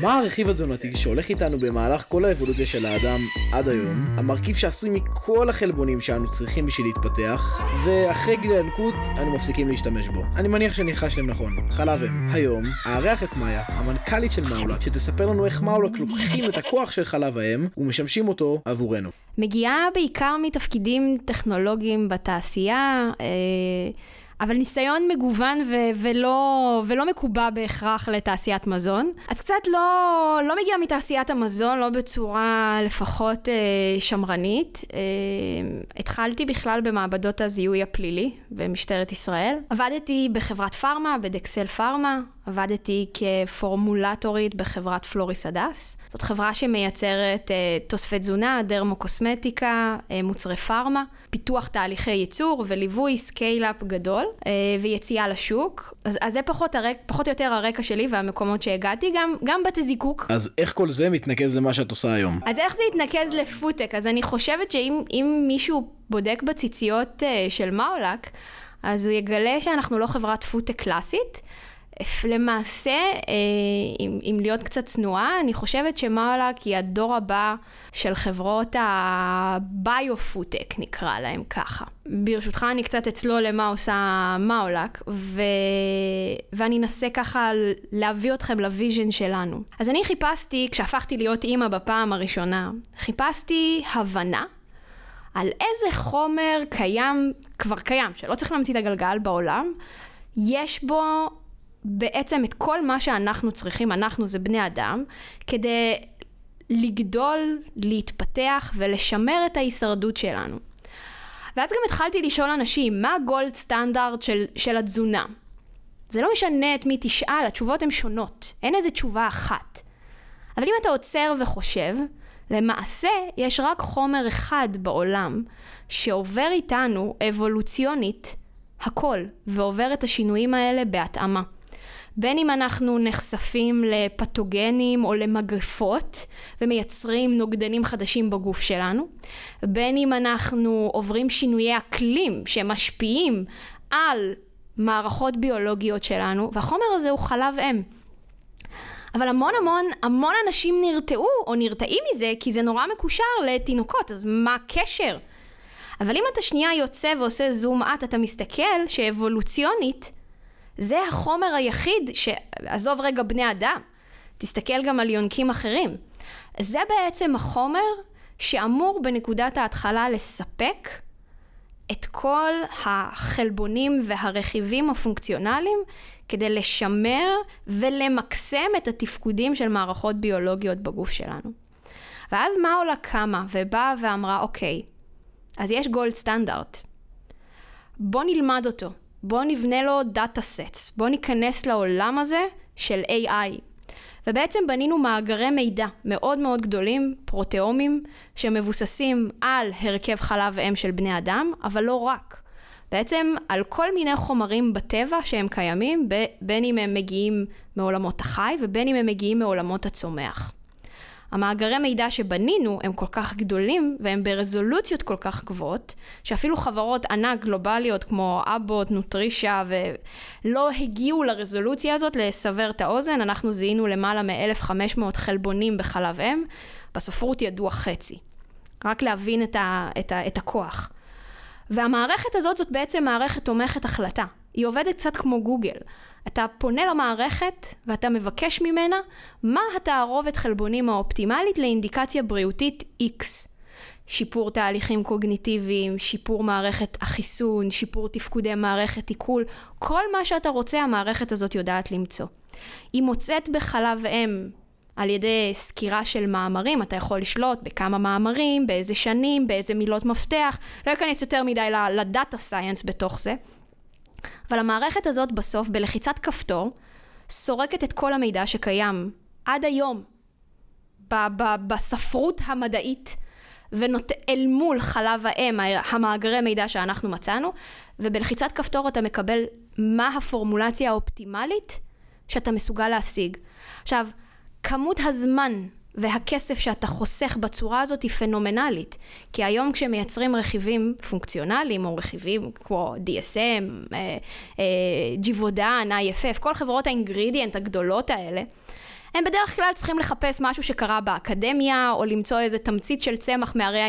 מה הרכיב התזונתי שהולך איתנו במהלך כל האבולוציה של האדם עד היום, המרכיב שעשוי מכל החלבונים שאנו צריכים בשביל להתפתח, ואחרי גיל הינקות אנו מפסיקים להשתמש בו. אני מניח שניחשתם נכון, חלב אם. היום, אארח את מאיה, המנכ"לית של מאולק, שתספר לנו איך מאולק לוקחים את הכוח של חלב האם ומשמשים אותו עבורנו. מגיעה בעיקר מתפקידים טכנולוגיים בתעשייה. אה, אבל ניסיון מגוון ו- ולא, ולא מקובע בהכרח לתעשיית מזון. אז קצת לא, לא מגיע מתעשיית המזון, לא בצורה לפחות אה, שמרנית. אה, התחלתי בכלל במעבדות הזיהוי הפלילי במשטרת ישראל. עבדתי בחברת פארמה, בדקסל פארמה, עבדתי כפורמולטורית בחברת פלוריס הדס. זאת חברה שמייצרת אה, תוספי תזונה, דרמו-קוסמטיקה, אה, מוצרי פארמה, פיתוח תהליכי ייצור וליווי scale-up גדול אה, ויציאה לשוק. אז, אז זה פחות, הרק, פחות או יותר הרקע שלי והמקומות שהגעתי, גם, גם בתי זיקוק. אז איך כל זה מתנקז למה שאת עושה היום? אז איך זה יתנקז לפודטק? אז אני חושבת שאם מישהו בודק בציציות אה, של מאולק, אז הוא יגלה שאנחנו לא חברת פודטק קלאסית. למעשה, אה, אם, אם להיות קצת צנועה, אני חושבת שמאולק היא הדור הבא של חברות הביו-פודטק, נקרא להם ככה. ברשותך, אני קצת אצלול למה עושה מאולק, ו... ואני אנסה ככה להביא אתכם ל vision שלנו. אז אני חיפשתי, כשהפכתי להיות אימא בפעם הראשונה, חיפשתי הבנה על איזה חומר קיים, כבר קיים, שלא צריך להמציא את הגלגל בעולם, יש בו בעצם את כל מה שאנחנו צריכים, אנחנו זה בני אדם, כדי לגדול, להתפתח ולשמר את ההישרדות שלנו. ואז גם התחלתי לשאול אנשים, מה הגולד סטנדרט של, של התזונה? זה לא משנה את מי תשאל, התשובות הן שונות, אין איזה תשובה אחת. אבל אם אתה עוצר וחושב, למעשה יש רק חומר אחד בעולם שעובר איתנו אבולוציונית הכל, ועובר את השינויים האלה בהתאמה. בין אם אנחנו נחשפים לפתוגנים או למגפות ומייצרים נוגדנים חדשים בגוף שלנו, בין אם אנחנו עוברים שינויי אקלים שמשפיעים על מערכות ביולוגיות שלנו, והחומר הזה הוא חלב אם. אבל המון המון המון אנשים נרתעו או נרתעים מזה כי זה נורא מקושר לתינוקות, אז מה הקשר? אבל אם אתה שנייה יוצא ועושה זום אט, אתה מסתכל שאבולוציונית זה החומר היחיד, שעזוב רגע בני אדם, תסתכל גם על יונקים אחרים. זה בעצם החומר שאמור בנקודת ההתחלה לספק את כל החלבונים והרכיבים הפונקציונליים כדי לשמר ולמקסם את התפקודים של מערכות ביולוגיות בגוף שלנו. ואז מאולק קמה ובאה ואמרה, אוקיי, אז יש gold standard. בוא נלמד אותו. בוא נבנה לו data sets, בוא ניכנס לעולם הזה של AI. ובעצם בנינו מאגרי מידע מאוד מאוד גדולים, פרוטאומים, שמבוססים על הרכב חלב אם של בני אדם, אבל לא רק. בעצם על כל מיני חומרים בטבע שהם קיימים, בין אם הם מגיעים מעולמות החי ובין אם הם מגיעים מעולמות הצומח. המאגרי מידע שבנינו הם כל כך גדולים והם ברזולוציות כל כך גבוהות, שאפילו חברות ענק גלובליות כמו אבוט, נוטרישה, ולא הגיעו לרזולוציה הזאת לסבר את האוזן, אנחנו זיהינו למעלה מ-1500 חלבונים בחלב אם, בספרות ידוע חצי. רק להבין את, ה, את, ה, את הכוח. והמערכת הזאת זאת בעצם מערכת תומכת החלטה. היא עובדת קצת כמו גוגל. אתה פונה למערכת ואתה מבקש ממנה מה התערובת חלבונים האופטימלית לאינדיקציה בריאותית X. שיפור תהליכים קוגניטיביים, שיפור מערכת החיסון, שיפור תפקודי מערכת עיכול, כל מה שאתה רוצה המערכת הזאת יודעת למצוא. היא מוצאת בחלב אם על ידי סקירה של מאמרים, אתה יכול לשלוט בכמה מאמרים, באיזה שנים, באיזה מילות מפתח, לא אכנס יותר מדי לדאטה סייאנס בתוך זה. אבל המערכת הזאת בסוף, בלחיצת כפתור, סורקת את כל המידע שקיים עד היום ב- ב- בספרות המדעית ונות... אל מול חלב האם, המאגרי מידע שאנחנו מצאנו, ובלחיצת כפתור אתה מקבל מה הפורמולציה האופטימלית שאתה מסוגל להשיג. עכשיו, כמות הזמן והכסף שאתה חוסך בצורה הזאת היא פנומנלית. כי היום כשמייצרים רכיבים פונקציונליים, או רכיבים כמו DSM, ג'יבודן, IFF, כל חברות האינגרידיאנט הגדולות האלה, הם בדרך כלל צריכים לחפש משהו שקרה באקדמיה, או למצוא איזה תמצית של צמח מהרי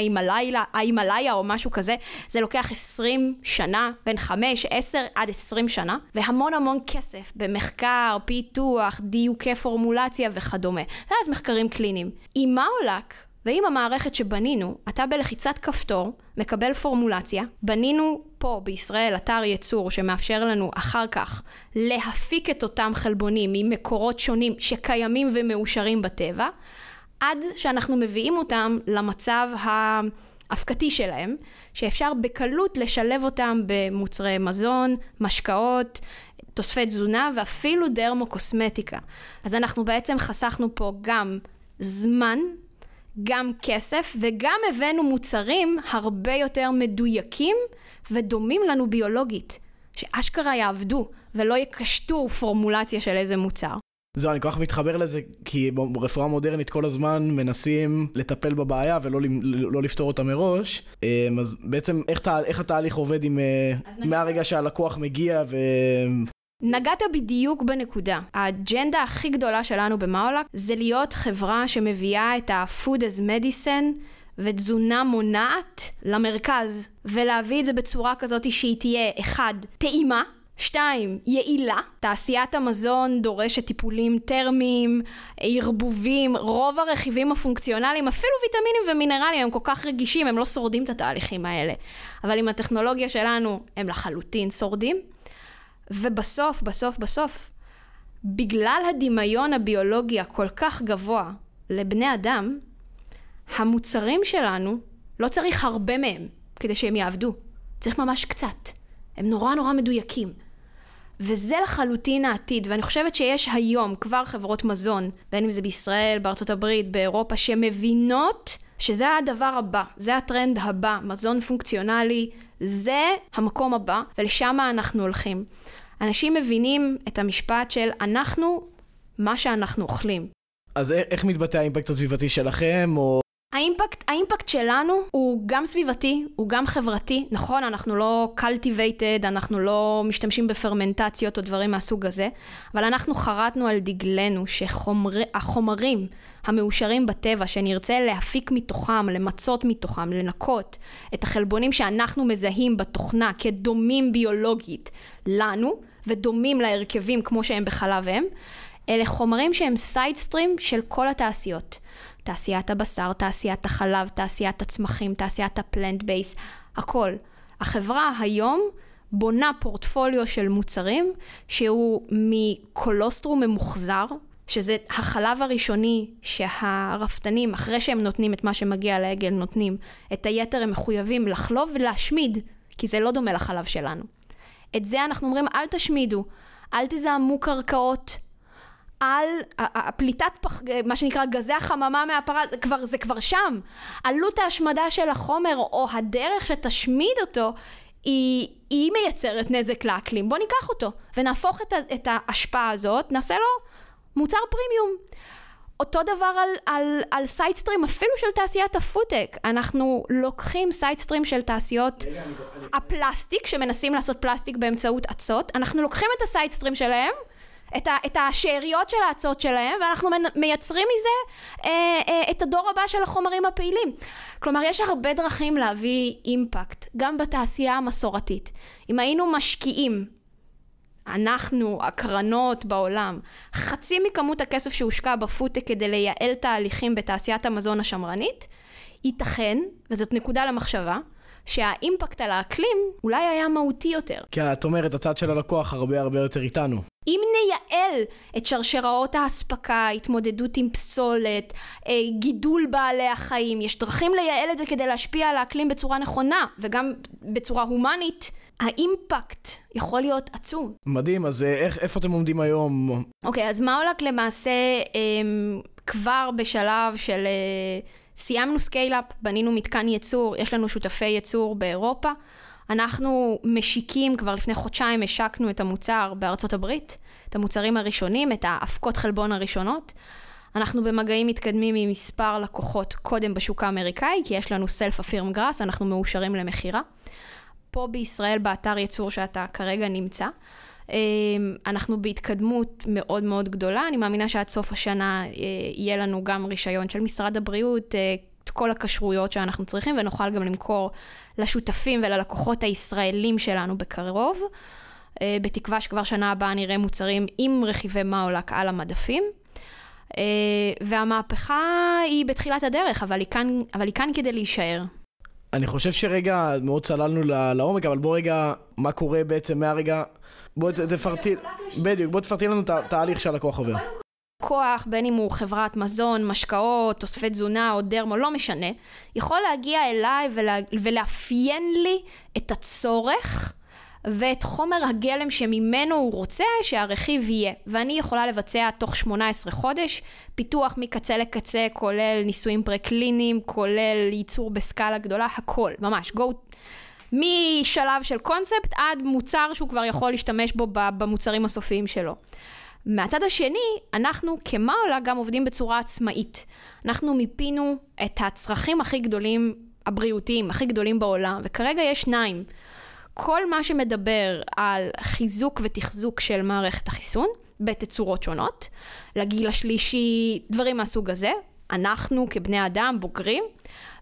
ההימאליה או משהו כזה. זה לוקח 20 שנה, בין 5, 10 עד 20 שנה, והמון המון כסף במחקר, פיתוח, דיוקי פורמולציה וכדומה. זה אז מחקרים קליניים. עם מאולק, ועם המערכת שבנינו, אתה בלחיצת כפתור מקבל פורמולציה. בנינו פה בישראל אתר ייצור שמאפשר לנו אחר כך להפיק את אותם חלבונים ממקורות שונים שקיימים ומאושרים בטבע, עד שאנחנו מביאים אותם למצב ההפקתי שלהם, שאפשר בקלות לשלב אותם במוצרי מזון, משקאות, תוספי תזונה ואפילו דרמוקוסמטיקה. אז אנחנו בעצם חסכנו פה גם זמן גם כסף וגם הבאנו מוצרים הרבה יותר מדויקים ודומים לנו ביולוגית, שאשכרה יעבדו ולא יקשטו פורמולציה של איזה מוצר. זהו, אני כל כך מתחבר לזה, כי ברפואה מודרנית כל הזמן מנסים לטפל בבעיה ולא לא לפתור אותה מראש. אמ, אז בעצם איך, איך התהליך עובד עם... אה, מהרגע שהלקוח מגיע ו... נגעת בדיוק בנקודה. האג'נדה הכי גדולה שלנו במאולק זה להיות חברה שמביאה את ה-food as medicine ותזונה מונעת למרכז, ולהביא את זה בצורה כזאת שהיא תהיה, אחד, טעימה, שתיים, יעילה. תעשיית המזון דורשת טיפולים טרמיים, ערבובים, רוב הרכיבים הפונקציונליים, אפילו ויטמינים ומינרלים, הם כל כך רגישים, הם לא שורדים את התהליכים האלה. אבל עם הטכנולוגיה שלנו, הם לחלוטין שורדים. ובסוף, בסוף, בסוף, בגלל הדמיון הביולוגי הכל כך גבוה לבני אדם, המוצרים שלנו, לא צריך הרבה מהם כדי שהם יעבדו. צריך ממש קצת. הם נורא נורא מדויקים. וזה לחלוטין העתיד, ואני חושבת שיש היום כבר חברות מזון, בין אם זה בישראל, בארצות הברית, באירופה, שמבינות שזה הדבר הבא, זה הטרנד הבא, מזון פונקציונלי, זה המקום הבא, ולשם אנחנו הולכים. אנשים מבינים את המשפט של אנחנו מה שאנחנו אוכלים. אז איך מתבטא האימפקט הסביבתי שלכם, או... האימפקט, האימפקט שלנו הוא גם סביבתי, הוא גם חברתי. נכון, אנחנו לא cultivated, אנחנו לא משתמשים בפרמנטציות או דברים מהסוג הזה, אבל אנחנו חרטנו על דגלנו שהחומרים המאושרים בטבע, שנרצה להפיק מתוכם, למצות מתוכם, לנקות את החלבונים שאנחנו מזהים בתוכנה כדומים ביולוגית לנו, ודומים להרכבים כמו שהם בחלב אם, אלה חומרים שהם side streams של כל התעשיות. תעשיית הבשר, תעשיית החלב, תעשיית הצמחים, תעשיית ה plant-based, הכל. החברה היום בונה פורטפוליו של מוצרים שהוא מקולוסטרום ממוחזר, שזה החלב הראשוני שהרפתנים, אחרי שהם נותנים את מה שמגיע לעגל, נותנים. את היתר הם מחויבים לחלוב ולהשמיד, כי זה לא דומה לחלב שלנו. את זה אנחנו אומרים, אל תשמידו, אל תזהמו קרקעות, על הפליטת, פח, מה שנקרא גזי החממה מהפרט, כבר, זה כבר שם. עלות ההשמדה של החומר או הדרך שתשמיד אותו היא, היא מייצרת נזק לאקלים. בוא ניקח אותו ונהפוך את, את ההשפעה הזאת, נעשה לו מוצר פרימיום. אותו דבר על, על, על side streams אפילו של תעשיית הפודטק. אנחנו לוקחים side streams של תעשיות הפלסטיק, שמנסים לעשות פלסטיק באמצעות אצות, אנחנו לוקחים את ה side streams שלהם, את, ה, את השאריות של האצות שלהם, ואנחנו מייצרים מזה אה, אה, את הדור הבא של החומרים הפעילים. כלומר, יש הרבה דרכים להביא אימפקט, גם בתעשייה המסורתית. אם היינו משקיעים אנחנו, הקרנות בעולם, חצי מכמות הכסף שהושקע בפודטק כדי לייעל תהליכים בתעשיית המזון השמרנית, ייתכן, וזאת נקודה למחשבה, שהאימפקט על האקלים אולי היה מהותי יותר. כי את אומרת, הצד של הלקוח הרבה הרבה יותר איתנו. אם נייעל את שרשראות האספקה, התמודדות עם פסולת, אה, גידול בעלי החיים, יש דרכים לייעל את זה כדי להשפיע על האקלים בצורה נכונה, וגם בצורה הומנית. האימפקט יכול להיות עצום. מדהים, אז אה, איך, איפה אתם עומדים היום? אוקיי, okay, אז מאולק למעשה אה, כבר בשלב של... אה, סיימנו scale-up, בנינו מתקן ייצור, יש לנו שותפי ייצור באירופה. אנחנו משיקים, כבר לפני חודשיים השקנו את המוצר בארצות הברית, את המוצרים הראשונים, את האבקות חלבון הראשונות. אנחנו במגעים מתקדמים עם מספר לקוחות קודם בשוק האמריקאי, כי יש לנו self-affirmed GRAS, אנחנו מאושרים למכירה. פה בישראל, באתר ייצור שאתה כרגע נמצא. אנחנו בהתקדמות מאוד מאוד גדולה, אני מאמינה שעד סוף השנה יהיה לנו גם רישיון של משרד הבריאות, את כל הכשרויות שאנחנו צריכים, ונוכל גם למכור לשותפים וללקוחות הישראלים שלנו בקרוב. בתקווה שכבר שנה הבאה נראה מוצרים עם רכיבי מאולק על המדפים. והמהפכה היא בתחילת הדרך, אבל היא כאן, אבל היא כאן כדי להישאר. אני חושב שרגע, מאוד צללנו לעומק, אבל בוא רגע, מה קורה בעצם מהרגע... בוא תפרטי, בדיוק, בוא תפרטי לנו את התהליך שהלקוח עובר. כוח, בין אם הוא חברת מזון, משקאות, תוספי תזונה או דרמו, לא משנה, יכול להגיע אליי ולה, ולאפיין לי את הצורך ואת חומר הגלם שממנו הוא רוצה שהרכיב יהיה. ואני יכולה לבצע תוך 18 חודש פיתוח מקצה לקצה, כולל ניסויים פרה-קליניים, כולל ייצור בסקאלה גדולה, הכל, ממש, go, משלב של קונספט עד מוצר שהוא כבר יכול להשתמש בו במוצרים הסופיים שלו. מהצד השני, אנחנו כמאולה גם עובדים בצורה עצמאית. אנחנו מיפינו את הצרכים הכי גדולים, הבריאותיים, הכי גדולים בעולם, וכרגע יש שניים. כל מה שמדבר על חיזוק ותחזוק של מערכת החיסון בתצורות שונות, לגיל השלישי, דברים מהסוג הזה, אנחנו כבני אדם בוגרים,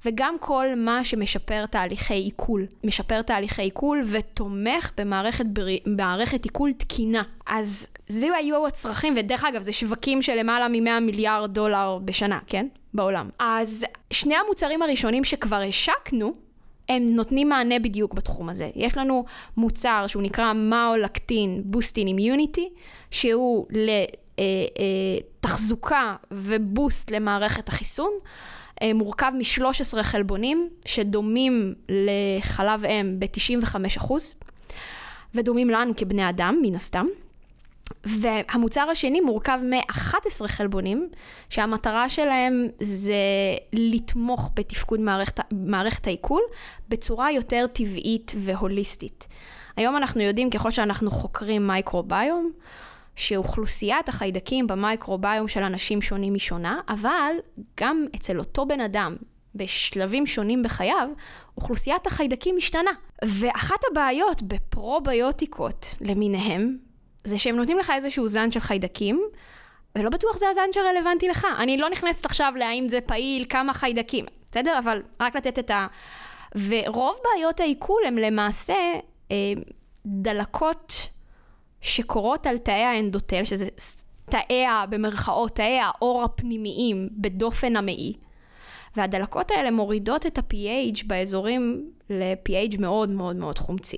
וגם כל מה שמשפר תהליכי עיכול, משפר תהליכי עיכול ותומך במערכת, בר... במערכת עיכול תקינה. אז זה היו הצרכים, ודרך אגב, זה שווקים של למעלה מ-100 מיליארד דולר בשנה, כן? בעולם. אז שני המוצרים הראשונים שכבר השקנו, הם נותנים מענה בדיוק בתחום הזה. יש לנו מוצר שהוא נקרא מאו-לקטין בוסטין אימיוניטי, שהוא לתחזוקה אה, ובוסט למערכת החיסון. אה, מורכב מ-13 חלבונים שדומים לחלב אם ב-95%, ודומים לנו כבני אדם, מן הסתם. והמוצר השני מורכב מ-11 חלבונים, שהמטרה שלהם זה לתמוך בתפקוד מערכת, מערכת העיכול בצורה יותר טבעית והוליסטית. היום אנחנו יודעים, ככל שאנחנו חוקרים מייקרוביום, שאוכלוסיית החיידקים במייקרוביום של אנשים שונים משונה, אבל גם אצל אותו בן אדם, בשלבים שונים בחייו, אוכלוסיית החיידקים משתנה. ואחת הבעיות בפרוביוטיקות למיניהם, זה שהם נותנים לך איזשהו זן של חיידקים, ולא בטוח זה הזן שרלוונטי לך. אני לא נכנסת עכשיו להאם זה פעיל, כמה חיידקים, בסדר? אבל רק לתת את ה... ורוב בעיות העיכול הם למעשה אה, דלקות שקורות על תאי האנדוטל, שזה תאי, במרכאות, תאי האור הפנימיים בדופן המעי. והדלקות האלה מורידות את ה-pH באזורים ל-pH מאוד מאוד מאוד חומצי.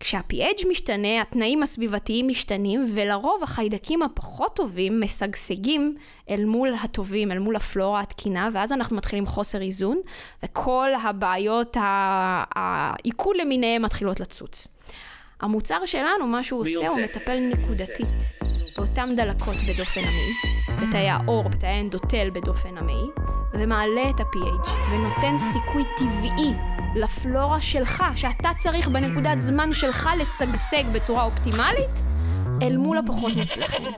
כשה-pH משתנה, התנאים הסביבתיים משתנים, ולרוב החיידקים הפחות טובים משגשגים אל מול הטובים, אל מול הפלורה התקינה, ואז אנחנו מתחילים חוסר איזון, וכל הבעיות, העיכול למיניהם מתחילות לצוץ. המוצר שלנו, מה שהוא עושה, הוא מטפל נקודתית. באותן דלקות בדופן המעי, בתאי האור, בתאי האנדוטל בדופן המעי, ומעלה את ה-pH, ונותן סיכוי טבעי לפלורה שלך, שאתה צריך בנקודת זמן שלך לשגשג בצורה אופטימלית, אל מול הפחות מוצלחים.